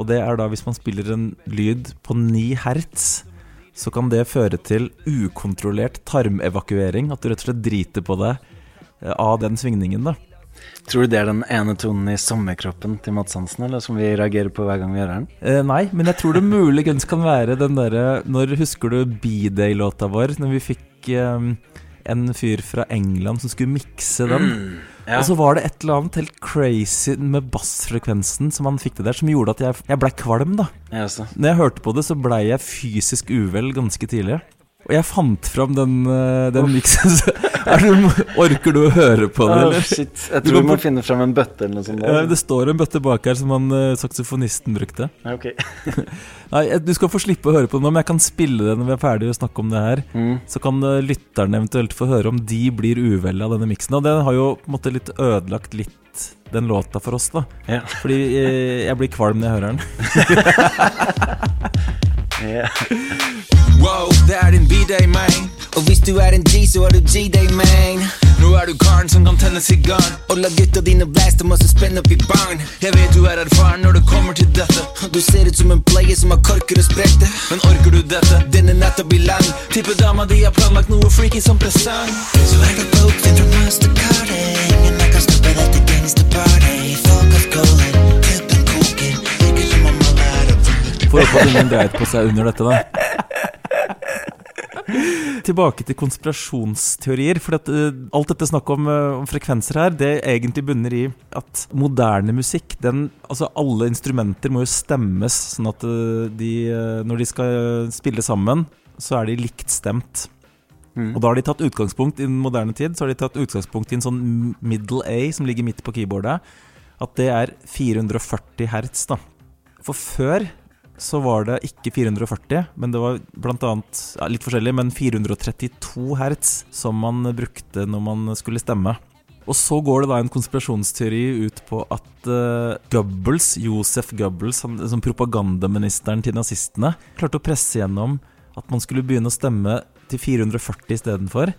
Og det er da hvis man spiller en lyd på 9 hertz, så kan det føre til ukontrollert tarmevakuering. At du rett og slett driter på deg eh, av den svingningen, da. Tror du det er den ene tonen i sommerkroppen til Mads Hansen, eller som vi reagerer på hver gang vi hører den? Eh, nei, men jeg tror det muligens kan være den derre Når husker du B-Day-låta vår? Når vi fikk eh, en fyr fra England som skulle mikse den. ja. Og så var det et eller annet helt crazy med bassfrekvensen som han fikk det der, som gjorde at jeg, jeg blei kvalm, da. Jeg. Når jeg hørte på det, så blei jeg fysisk uvel ganske tidlig. Og jeg fant fram den, eh, den miksen. Er du, orker du å høre på det, eller? Oh, shit. Jeg tror vi må finne fram en bøtte eller noe sånt. Ja, det står en bøtte bak her som han eh, saksofonisten brukte. Okay. Nei, eh, Du skal få slippe å høre på det nå, men jeg kan spille det når vi er ferdige å snakke om det her. Mm. Så kan lytterne eventuelt få høre om de blir uvelle av denne miksen. Og den har jo på en måte litt ødelagt litt den låta for oss, da. Ja. Fordi jeg blir kvalm når jeg hører den. Ja. Wow, det er din B-day, man. Og hvis du er en G, så er du G-day, man. Nå er du karen som kan tenne sigaren. Og la gutta dine blæste masse spenn opp i barn. Jeg vet du er erfaren når det kommer til dette. Du ser ut som en player som har korker og spretter. Men orker du dette? Denne natta blir lang. Tipper dama di har planlagt noe freaky som presang. Så er det bokt inn fra mastercarding. And I kan stoppe dette gangsterparty. Folk har skålet, kuppen koker. Virker som om alle er over. Får håpe at ingen dreit på seg under dette, da. Tilbake til konspirasjonsteorier. For at, uh, alt dette snakket om, uh, om frekvenser her, det egentlig bunner i at moderne musikk den, Altså alle instrumenter må jo stemmes, sånn at uh, de Når de skal spille sammen, så er de likt stemt. Mm. Og da har de tatt utgangspunkt i den moderne tid Så har de tatt utgangspunkt i en sånn middle A som ligger midt på keyboardet. At det er 440 hertz, da. For før så var det ikke 440, men det var blant annet ja, litt forskjellig, men 432 hertz som man brukte når man skulle stemme. Og så går det da en konspirasjonsteori ut på at uh, Goebbels, Josef Goebbels, han, som propagandaministeren til nazistene, klarte å presse gjennom at man skulle begynne å stemme til 440 istedenfor.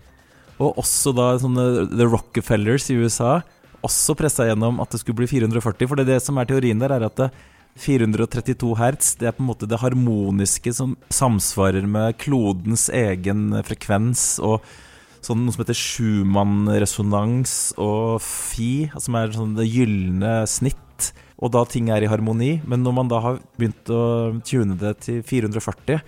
Og også da sånne The Rockefellers i USA også pressa gjennom at det skulle bli 440. For det, det som er teorien der, er at det, 432 hertz det er på en måte det harmoniske som samsvarer med klodens egen frekvens. og sånn noe som heter Schumann-resonans og fi, som er sånn det gylne snitt. Og da ting er i harmoni. Men når man da har begynt å tune det til 440,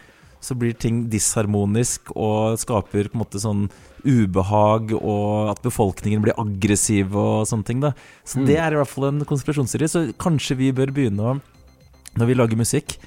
så blir ting disharmonisk og skaper på en måte sånn ubehag, og at befolkningen blir aggressiv og sånne ting. da Så Mm. det er i hvert fall en konspirasjonsserie. Så kanskje vi bør begynne å, når vi lager musikk,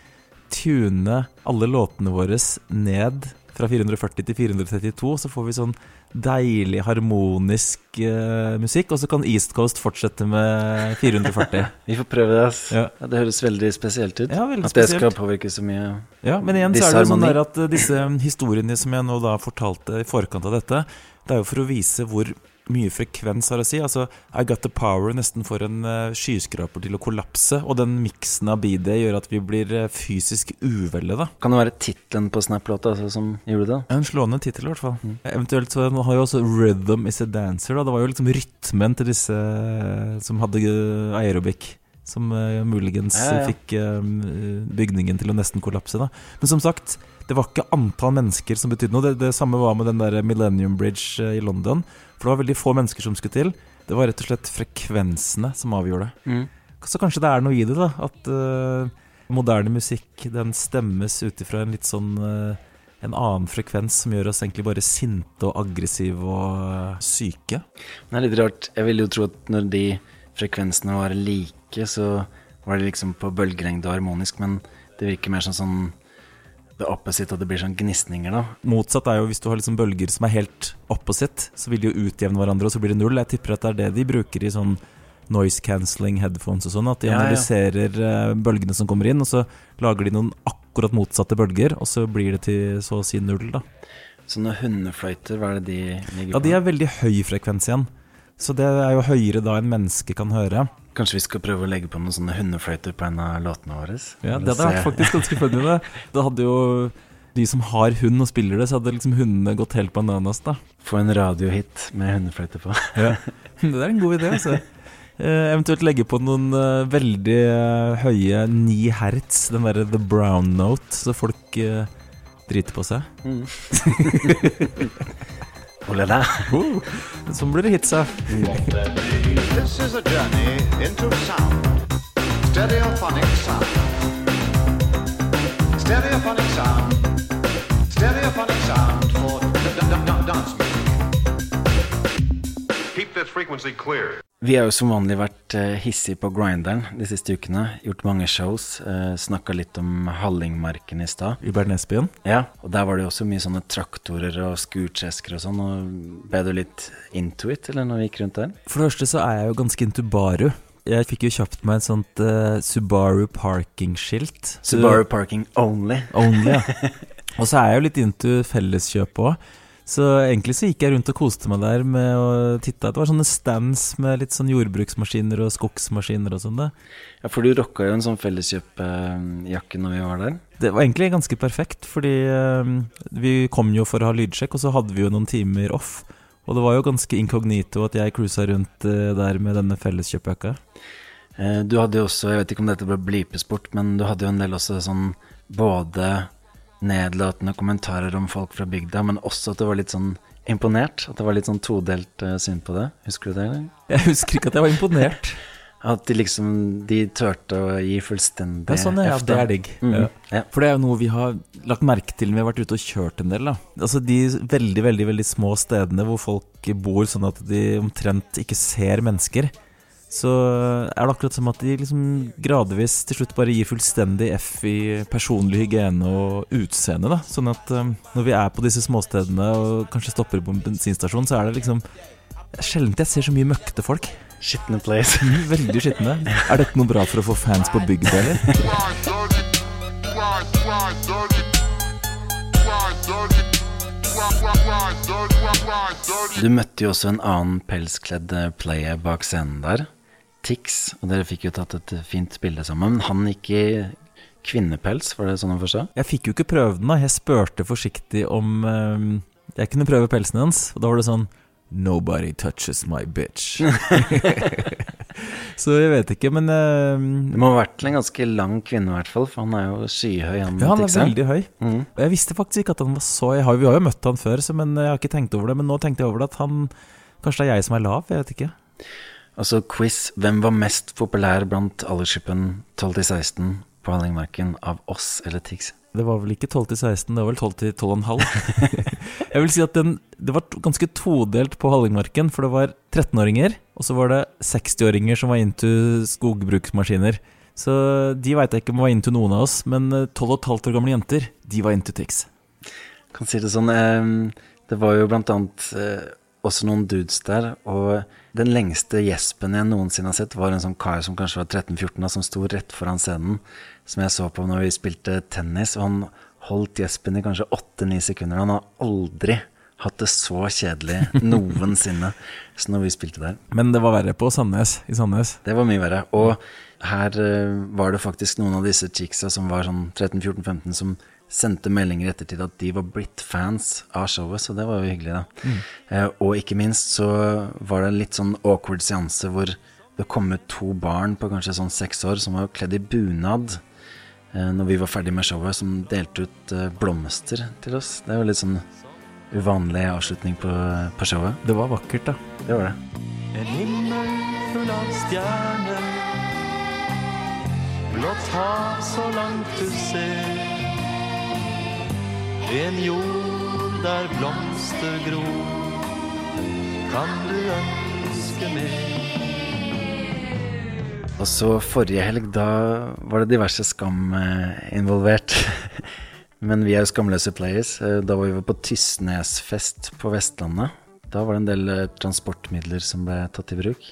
tune alle låtene våre ned fra 440 til 432, så får vi sånn deilig harmonisk uh, musikk, og så kan East Coast fortsette med 440. Vi får prøve det. ass. Ja. Ja, det høres veldig spesielt ut. Ja, veldig at det skal påvirke så mye Ja, men igjen så er det jo sånn der at eh, disse historiene som jeg nå da fortalte i forkant av dette, det er jo for å vise hvor mye frekvens har å si. Altså, I Got The Power nesten får en eh, skyskraper til å kollapse, og den miksen av B-Day gjør at vi blir eh, fysisk uvelle, da. Kan det være tittelen på Snap-låta altså, som gjorde det? En slående tittel, i hvert fall. Eventuelt så har jo også 'Rhythm Is A Dancer'. Da. Det var jo liksom rytmen til disse eh, som hadde aerobic. Som uh, muligens Ja, ja. fikk uh, bygningen til å nesten kollapse. Da. Men som sagt, det var ikke antall mennesker som betydde noe. Det, det samme var med den der Millennium Bridge uh, i London. For det var veldig få mennesker som skulle til. Det var rett og slett frekvensene som avgjorde. Mm. Så kanskje det er noe i det, da. At uh, moderne musikk den stemmes ut ifra en litt sånn uh, En annen frekvens som gjør oss egentlig bare sinte og aggressive og eh, syke. Det er litt rart. Jeg ville jo tro at når de frekvensene var like, så var det liksom på bølgelengde og harmonisk, men det virker mer som sånn det opposite, og det blir sånn gnisninger, da. Motsatt er jo hvis du har liksom bølger som er helt opposite, så vil de jo utjevne hverandre, og så blir det null. Jeg tipper at det er det de bruker i sånn noise cancelling headphones og sånn. At de Ja, ja. analyserer eh, bølgene som kommer inn, og så lager de noen akkurat motsatte bølger, og så blir det til så å si null, da. Sånne hundefløyter, hva er det de ligger på? Ja, de er veldig høy frekvens igjen. Så det er jo høyere da enn mennesket kan høre. Kanskje vi skal prøve å legge på noen sånne hundefløyter på en av låtene våre? Ja, det hadde vært faktisk ganske funny. Det. Da hadde jo de som har hund og spiller det, så hadde liksom hundene gått helt bananas, da. Få en radiohit med hundefløyte på. Ja. Det er en god idé, altså. Eh, eventuelt legge på noen eh, veldig eh, høye 9 hertz, den derre The Brown Note, så folk driter på seg. Mm. Oh la la. Oh, sånn blir det hits av. This is a journey into sound. Stereophonic sound. Stereophonic sound. Stereophonic Vi har jo som vanlig vært hissige hissig på grinderen de siste ukene. Gjort mange shows. Uh, Snakka litt om Hallingmarken i stad. I Bernesbyen? Ja, og der var det jo også mye sånne traktorer og skurtresker og sånn. Og Ble du litt into it, eller når vi gikk rundt der? For det første så er jeg jo ganske into Baru. Jeg fikk jo kjapt meg et sånt uh, Subaru parking-skilt. Subaru parking only. Only, ja. Og så er jeg jo litt into felleskjøp òg. Så egentlig så gikk jeg rundt og koste meg der med å titte. Det var sånne stands med litt sånn jordbruksmaskiner og skogsmaskiner og sånn. Ja, for du rocka jo en sånn felleskjøpjakke når vi var der. Det var egentlig ganske perfekt, fordi eh, vi kom jo for å ha lydsjekk, og så hadde vi jo noen timer off. Og det var jo ganske inkognito at jeg cruisa rundt eh, der med denne felleskjøpjakka. Eh, Du hadde jo også, jeg vet ikke om dette ble blipesport, men du hadde jo en del også sånn både nedlatende kommentarer om folk fra bygda, men også at det var litt sånn imponert. At det var litt sånn todelt uh, syn på det. Husker du det? eller? Jeg husker ikke at jeg var imponert. At de liksom De turte å gi fullstendig er sånn, ja, det er digg. Mm. Ja. Ja. For det er jo noe vi har lagt merke til når vi har vært ute og kjørt en del. da Altså De veldig veldig, veldig små stedene hvor folk bor sånn at de omtrent ikke ser mennesker. Så er det akkurat som at de liksom gradvis til slutt bare gir fullstendig F i personlig hygiene og utseende. da Sånn at um, når vi er på disse småstedene og kanskje stopper på en bensinstasjon, så er det liksom Sjelden jeg ser så mye møkkete folk. Skitne place. Mm, Veldig skitne. Er dette noe bra for å få fans på bygda, eller? Du møtte jo også en annen pelskledd player bak scenen der. Tix, og dere fikk jo tatt et fint bilde sammen. Men han gikk i kvinnepels, var det sånn å forstå? Jeg fikk jo ikke prøvd den, da. Jeg spurte forsiktig om eh, jeg kunne prøve pelsen hans. Og da var det sånn Nobody touches my bitch. Så jeg vet ikke, men uh, Det må ha vært en ganske lang kvinne, i hvert fall, for han er jo skyhøy. Han, Ja, han er veldig høy. Mm. Jeg visste faktisk ikke at han var så høy. Vi har jo møtt han før, så, men jeg har ikke tenkt over det. Men nå tenkte jeg over det at han Kanskje det er jeg som er lav? Jeg vet ikke. Altså quiz. Hvem var mest populær blant aldersgruppen 12 til 16 på Hallingmarken av oss eller Tix? Det var vel ikke 12 til 16, det var vel 12 til 12,5. jeg vil si at den, det var ganske todelt på Hallingmarken, for det var 13-åringer, og så var det 60-åringer som var into skogbruksmaskiner. Så de veit jeg ikke om var into noen av oss, men eh, 12 15 år gamle jenter, de var into Tix. Kan si det sånn, eh, det var jo blant annet eh, også noen dudes der, og den lengste gjespen jeg noensinne har sett, var en sånn kar som kanskje var 13-14, og som sto rett foran scenen, som jeg så på når vi spilte tennis, og han holdt gjespen i kanskje 8-9 sekunder. Han har aldri hatt det så kjedelig noensinne som når vi spilte der. Men det var verre på Sandnes, i Sandnes. Det var mye verre. Og her eh, var det faktisk noen av disse chicksa som var sånn 13-14-15, som sendte meldinger i ettertid at de var blitt fans av showet, så det var jo hyggelig, da. Mm. Eh, og ikke minst så var det en litt sånn awkward seanse hvor det kom ut to barn på kanskje sånn seks år som var kledd i bunad eh, når vi var ferdig med showet, som delte ut eh, blomster til oss. Det var litt sånn uvanlig avslutning på, på showet. Det var vakkert, da. Det var det. En himmel full av stjerner Blått hav så langt du ser En jord der blomster gror Kan du ønske mer Og så forrige helg, da var det diverse skam eh, involvert. Men vi er jo skamløse players. Eh, Da var vi på Tysnesfest på Vestlandet. Da var det en del eh, transportmidler som ble tatt i bruk.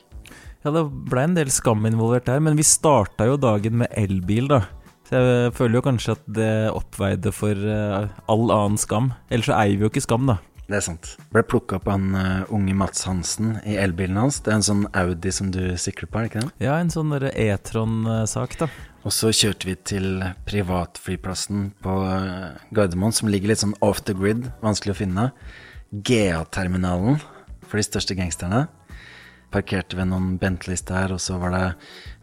Ja, det ble en del skam involvert der, men vi starta jo dagen med elbil, da. Så jeg føler jo kanskje at det oppveide for eh, all annen skam. Ellers så eier vi jo ikke skam, da. Det er sant. Ble plukka opp av han uh, unge Mats Hansen i elbilen hans. Det er en sånn Audi som du sikler på, er det ikke det? Ja, en sånn E-tron-sak, da. Og så kjørte vi til privatflyplassen på eh, Gardermoen, som ligger litt sånn off the grid, vanskelig å finne. GA-terminalen for de største gangsterne. Parkerte ved noen Bentleys der, og så var det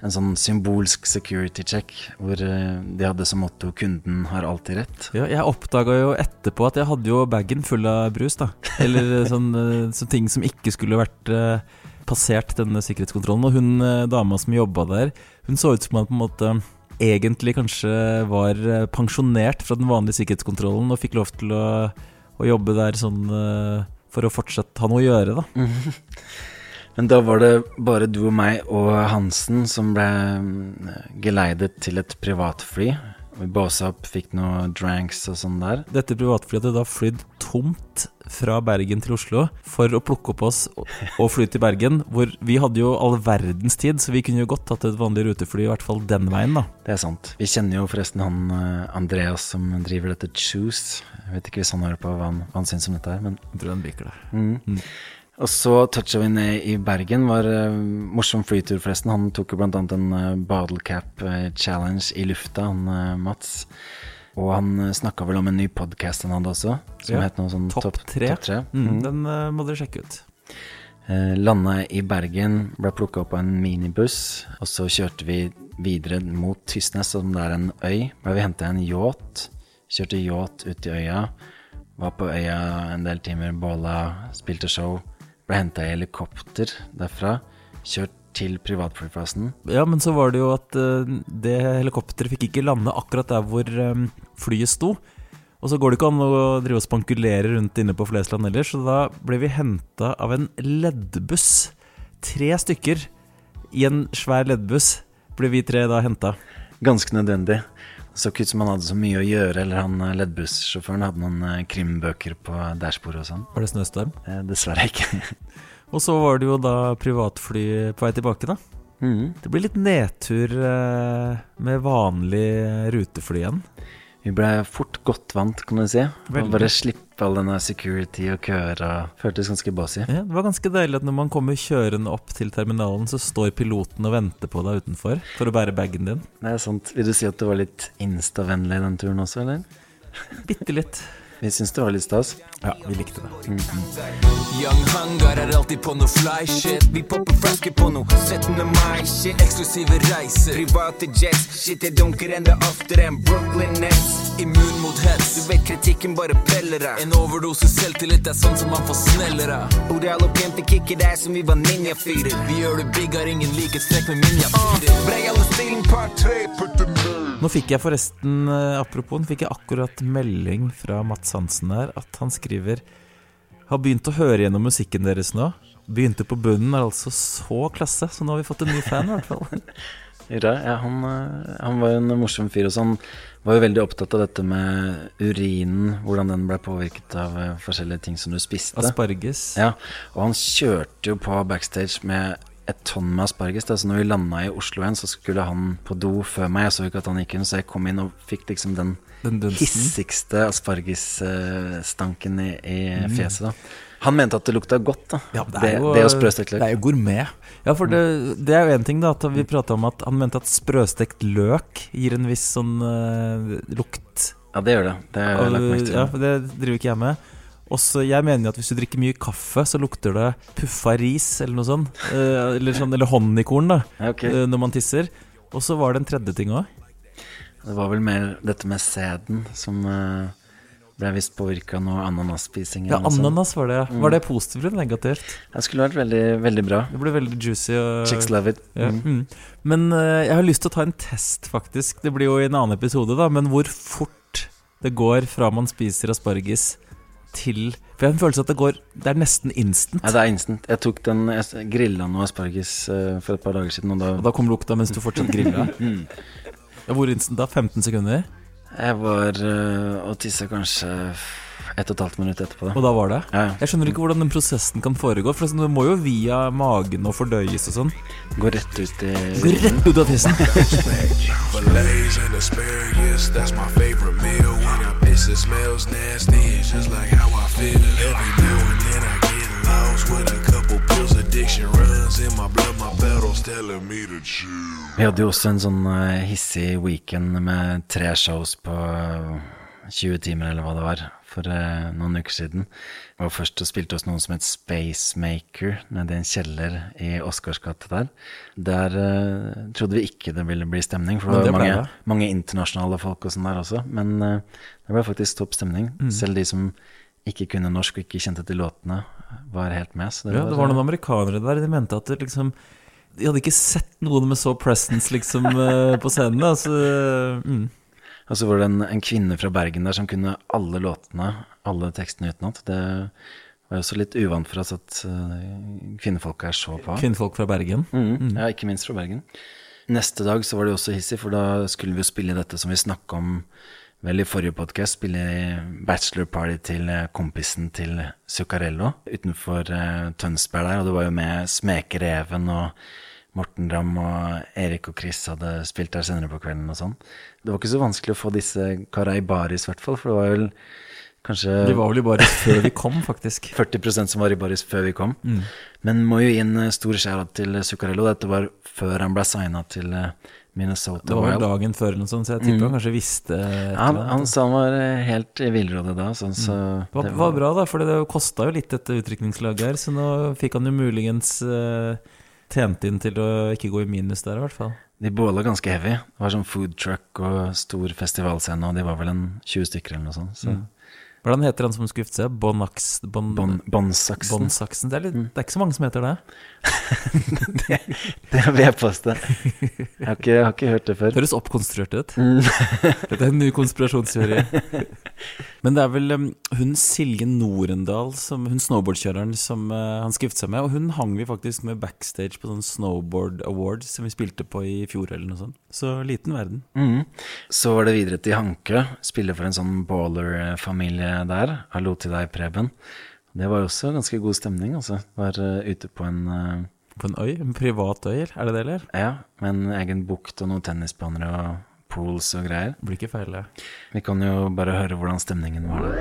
en sånn symbolsk security check hvor eh, de hadde som motto 'kunden har alltid rett'. Ja, jeg oppdaga jo etterpå at jeg hadde jo bagen full av brus, da. Eller sånn, eh, sånn ting som ikke skulle vært eh, passert denne sikkerhetskontrollen. Og hun eh, dama som jobba der, hun så ut som hun på en måte egentlig kanskje var eh, pensjonert fra den vanlige sikkerhetskontrollen og fikk lov til å, å jobbe der sånn eh, for å fortsatt ha noe å gjøre, da. Men da var det bare du og meg og Hansen som ble mm, geleidet til et privatfly. Vi båsa opp, fikk noe dranks og sånn der. Dette privatflyet hadde da flydd tomt fra Bergen til Oslo for å plukke opp oss og- fly til Bergen. Hvor vi hadde jo all verdens tid, så vi kunne jo godt tatt et vanlig rutefly, i hvert fall den veien, da. Det er sant. Vi kjenner jo forresten han eh, Andreas som driver dette Choose. Jeg vet ikke hvis han hører på hva han, hva han syns om dette her, men Jeg tror han liker det. Mm. Og så toucha vi ned i Bergen. Var uh, morsom flytur, forresten. Han tok jo annet en uh, bottle cap eh, challenge i lufta, han uh, Mats. Og han snakka vel om en ny podkast han hadde også, som Ja. het noe sånn Topp tre. Top tre. Mm, Mm. Den eh, må dere sjekke ut. Uh, landa i Bergen, ble plukka opp av en minibuss, og så kjørte vi videre mot Tysnes, som det er en øy. Ble vi henta en yacht. Kjørte yacht ut i øya. Var på øya en del timer, båla, spilte show. Ble henta i helikopter derfra. Kjørt til privatflyplassen. Ja, men så var det jo at eh, det helikopteret fikk ikke lande akkurat der hvor eh, flyet sto. Og så går det ikke an å drive og spankulere rundt inne på Flesland heller, så da ble vi henta av en leddbuss. Tre stykker i en svær leddbuss ble vi tre da henta. Ganske nødvendig. Så ikke ut som han hadde så mye å gjøre, eller han eh, leddbussjåføren hadde noen eh, krimbøker på dashbordet og sånn. Var det snøstorm? Eh, dessverre ikke. Og så var det jo da privatfly på vei tilbake, da. Mm. Det blir litt nedtur eh, med vanlig rutefly igjen. Vi ble fort godt vant, kan du si. Veldig. Og bare slippe all denne security og køer og føltes ganske bossy. Ja, det var ganske deilig at når man kommer kjørende opp til terminalen, så står piloten og venter på deg utenfor for å bære bagen din. Det er sant. Vil du si at du var litt instavennlig den turen også, eller? Bitte litt. Vi syns det var litt stas. Ja, vi likte det. Young Hangar er alltid på noe fly shit. Vi popper flasker på noe 17. mai shit. Eksklusive reiser Private jets. Shit, jeg dunker enda oftere enn Brooklyn Nets. Immun mot hets. Du vet kritikken bare peller deg. En overdose selvtillit er sånn som man får sneller av. Oral og Pente kicker deg som vi var ninja-fyrer. Vi gjør det big, har ingen likhetstrekk med ninjafyrer. Brei alle stilen part 3 Put the nerd Nå fikk jeg forresten, eh, apropos, fikk jeg akkurat melding fra Mats Hansen her at han skriver Har begynt å høre gjennom musikken deres nå. Begynte på bunnen, er altså så klasse, så nå har vi fått en ny fan, i hvert fall. Ja, han, eh, han var en morsom fyr, og han Var jo veldig opptatt av dette med urinen, hvordan den ble påvirket av eh, forskjellige ting som du spiste. Asparges. Ja, og han kjørte jo på backstage med et tonn med asparges. Da. Så når vi landa i Oslo igjen, så skulle han på do før meg. Jeg så ikke at han gikk inn, så jeg kom inn og fikk liksom den, Den hissigste aspargesstanken i, i Mm. fjeset. da Han mente at det lukta godt, da. Ja, det, det, og sprøstekt løk. Det er jo gourmet. Ja, for det, det er jo én ting, da, at vi prata om at han mente at sprøstekt løk gir en viss sånn uh, lukt. Ja, det gjør det. Det har jeg lagt merke til. Ja, for det driver ikke jeg med. Også, jeg mener at hvis du drikker mye kaffe, så lukter det puffa ris eller noe sånt. Eh, eller, sånn, eller honningkorn, da, okay. eh, når man tisser. Og så var det en tredje ting òg. Det var vel mer dette med sæden som eh, ble visst påvirka av noe ananasspising. Ja, ananas var det. Mm. Var det positivt eller negativt? Det skulle vært veldig, veldig bra. Det ble veldig juicy. Og, Chicks love it. Ja, Mm. mm. Men eh, jeg har lyst til å ta en test, faktisk. Det blir jo i en annen episode, da. Men hvor fort det går fra man spiser asparges til For jeg har en følelse at det går Det er nesten instant. Ja, det er instant. Jeg tok den Jeg grilla noe asparges eh, for et par dager siden, og da Og da kom lukta mens du fortsatt grilla? Mm. Ja, hvor instant da? 15 sekunder? Jeg var uh, og tissa kanskje ett og et halvt minutt etterpå. Og da var det? Ja, ja. Jeg skjønner ikke hvordan den prosessen kan foregå. For det må jo via magen og fordøyes og sånn. Gå rett ut i Gå rett ut av tissen. Piss, it smells nasty. It's just like how I feel. Every now and then I get lost with a couple pills. Addiction runs in my blood, my battle's telling me to chill. Vi hadde jo også en sånn eh, hissig weekend med tre shows på eh, 20 timer, eller hva det var, for eh, noen uker siden. Og først og spilte oss noen som het Spacemaker nede i en kjeller i Oscarsgata der. Der uh, trodde vi ikke det ville bli stemning, for det det var mange, det. mange internasjonale folk og sånn der også. Men uh, det ble faktisk topp stemning. Mm. Selv de som ikke kunne norsk og ikke kjente til låtene, var helt med. Så det Ja, det var noen amerikanere der. De mente at det liksom De hadde ikke sett noen med så presence liksom eh, på scenen. Altså, mm. Og så var det en, en kvinne fra Bergen der som kunne alle låtene, alle tekstene utenat. Det var jo også litt uvant for oss at eh, kvinnefolk er så på. Kvinnefolk fra Bergen. Mm, Mm. Ja, ikke minst fra Bergen. Neste dag så var det jo også hissig, for da skulle vi jo spille dette som vi snakka om vel i forrige podkast, spille bachelor party til eh, kompisen til Zuccarello utenfor eh, Tønsberg der, og det var jo med Smekereven og Morten Ramm og Erik og Chris hadde spilt der senere på kvelden og sånn. Det var ikke så vanskelig å få disse Karaibaris, baris, i hvert fall, for det var vel kanskje De var vel i baris før vi kom, faktisk. 40% som var i baris før vi kom. Mm. Men må jo gi en eh, stor skjæra til Zuccarello. Dette var før han ble signa til eh, Minnesota Det var vel dagen før eller noe sånt, så jeg tipper Mm. han kanskje visste ja, Han, han sa han var eh, helt i villrådet da, sånn, så Det var, var bra, da, for det kosta jo litt dette utrykningslaget her, så nå fikk han jo muligens uh, tjent inn til å ikke gå i minus der, i hvert fall. De båla ganske heavy. Det var sånn food truck og stor festivalscene, og de var vel en 20 stykker eller noe sånt. Så. Mm. Hvordan heter han som skulle gifte seg? Bonax... Bon, Bon- Bonsaksen. Bonsaksen. Det, er litt, det er ikke så mange som heter det. Det vil jeg påstå. Jeg har ikke, jeg har ikke hørt det før. Det høres oppkonstruert ut. Mm. Dette er en ny konspirasjonsteori. Men det er vel um, hun Silje Norendal, som, hun snowboardkjøreren som uh, han skal gifte seg med. Og hun hang vi faktisk med backstage på sånn Snowboard Awards som vi spilte på i fjor eller noe sånt. Så liten verden. Mm. Så var det videre til Hanke, Spille for en sånn baller-familie der. Hallo til deg, Preben. Det var jo også ganske god stemning, altså. Var eh, ute på en eh, På en øy? En privat øy, er det det, eller? Ja, med en egen bukt og noen tennisbaner og pools og greier. Blir ikke feil, det. Vi kan jo bare høre hvordan stemningen var der.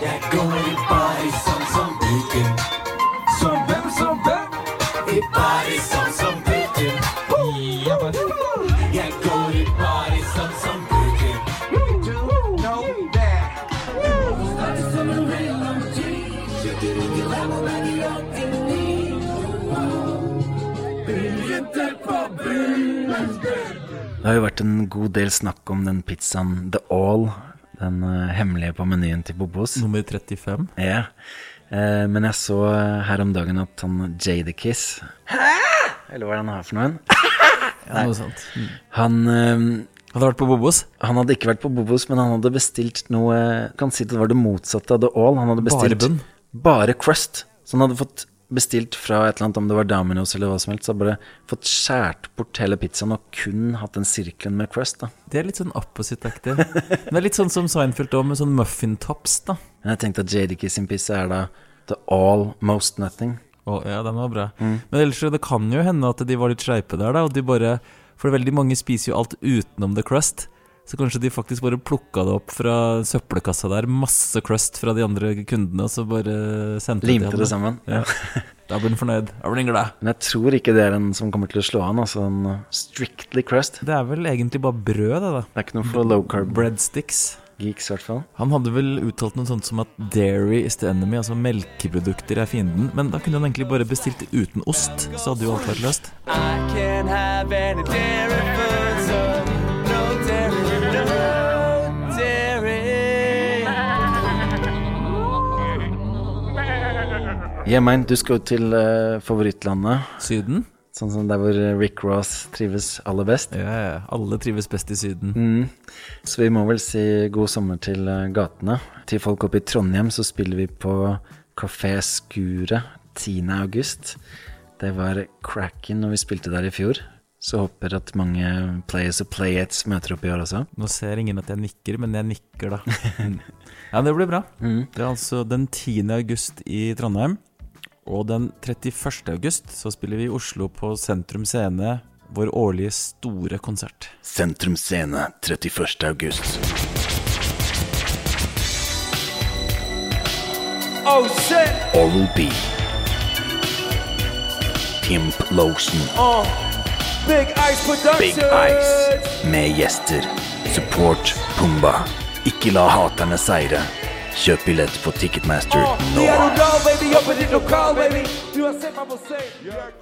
Jeg går i Paris sånn som Putin. Som hvem, som hvem? I baris Det har jo vært en god del snakk om den pizzaen The All. Den eh, hemmelige på menyen til Bobos. Nummer 35. Ja. Eh, men jeg så eh, her om dagen at han Jadakiss Eller hva er det han har for noen? Ja, noe sånt. Mm. Han eh, Hadde vært på Bobos? Han hadde ikke vært på Bobos, men han hadde bestilt noe Kan si det var det motsatte av The All. Han hadde Bare bestilt bunn? bare crust. Så han hadde fått bestilt fra et eller annet, om det var Domino's eller hva som helst, så hadde bare fått skjært bort hele pizzaen og kun hatt den sirkelen med crust. da Det er litt sånn opposite-aktig. Det er litt sånn som Seinfeld òg, med sånn muffintops, da. Men jeg tenkte at JDK sin pizza er da The All Most Nothing. Å, ja, den var bra. Mm. Men ellers så det kan jo hende at de var litt sleipe der, da. Og de bare For veldig mange spiser jo alt utenom the crust. Så kanskje de faktisk bare plukka det opp fra søppelkassa der, masse crust fra de andre kundene, og så bare sendte Limte til det sammen. Ja. Da blir den fornøyd. Da blir den glad. Men jeg tror ikke det er en som kommer til å slå an. Altså en uh, strictly crust. Det er vel egentlig bare brød, det, da. Det er ikke noe for low carb Breadsticks. geeks, i hvert fall. Han hadde vel uttalt noe sånt som at dairy is the enemy, altså melkeprodukter er fienden. Men da kunne han egentlig bare bestilt uten ost, så hadde jo alt vært løst. I can't have any dairy foods, dairy. mener, du skal jo til uh, favorittlandet. Syden? Sånn som der hvor Rick Ross trives aller best. Ja, ja. Alle trives best i Syden. Mm. Så vi må vel si god sommer til uh, gatene. Til folk oppe i Trondheim så spiller vi på Kafé Skuret 10. august. Det var cracken når vi spilte der i fjor. Så håper at mange players og playettes møter opp i år også. Nå ser ingen at jeg nikker, men jeg nikker, da. ja, det blir bra. Mm. Det er altså den 10. august i Trondheim. Og den 31. august så spiller vi i Oslo på Sentrum Scene vår årlige store konsert. Sentrum Scene 31. august. Oh shit! Oral B. Pimp Lotion. Uh, Big Ice Productions! Big Ice. Med gjester. Support Pumba. Ikke la haterne seire. Kjøp billett på Ticketmaster nå.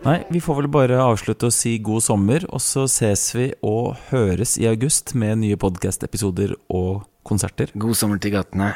Nei, vi får vel bare avslutte og si god sommer, og så ses vi og høres i august med nye podkast-episoder og konserter. God sommer til gatene.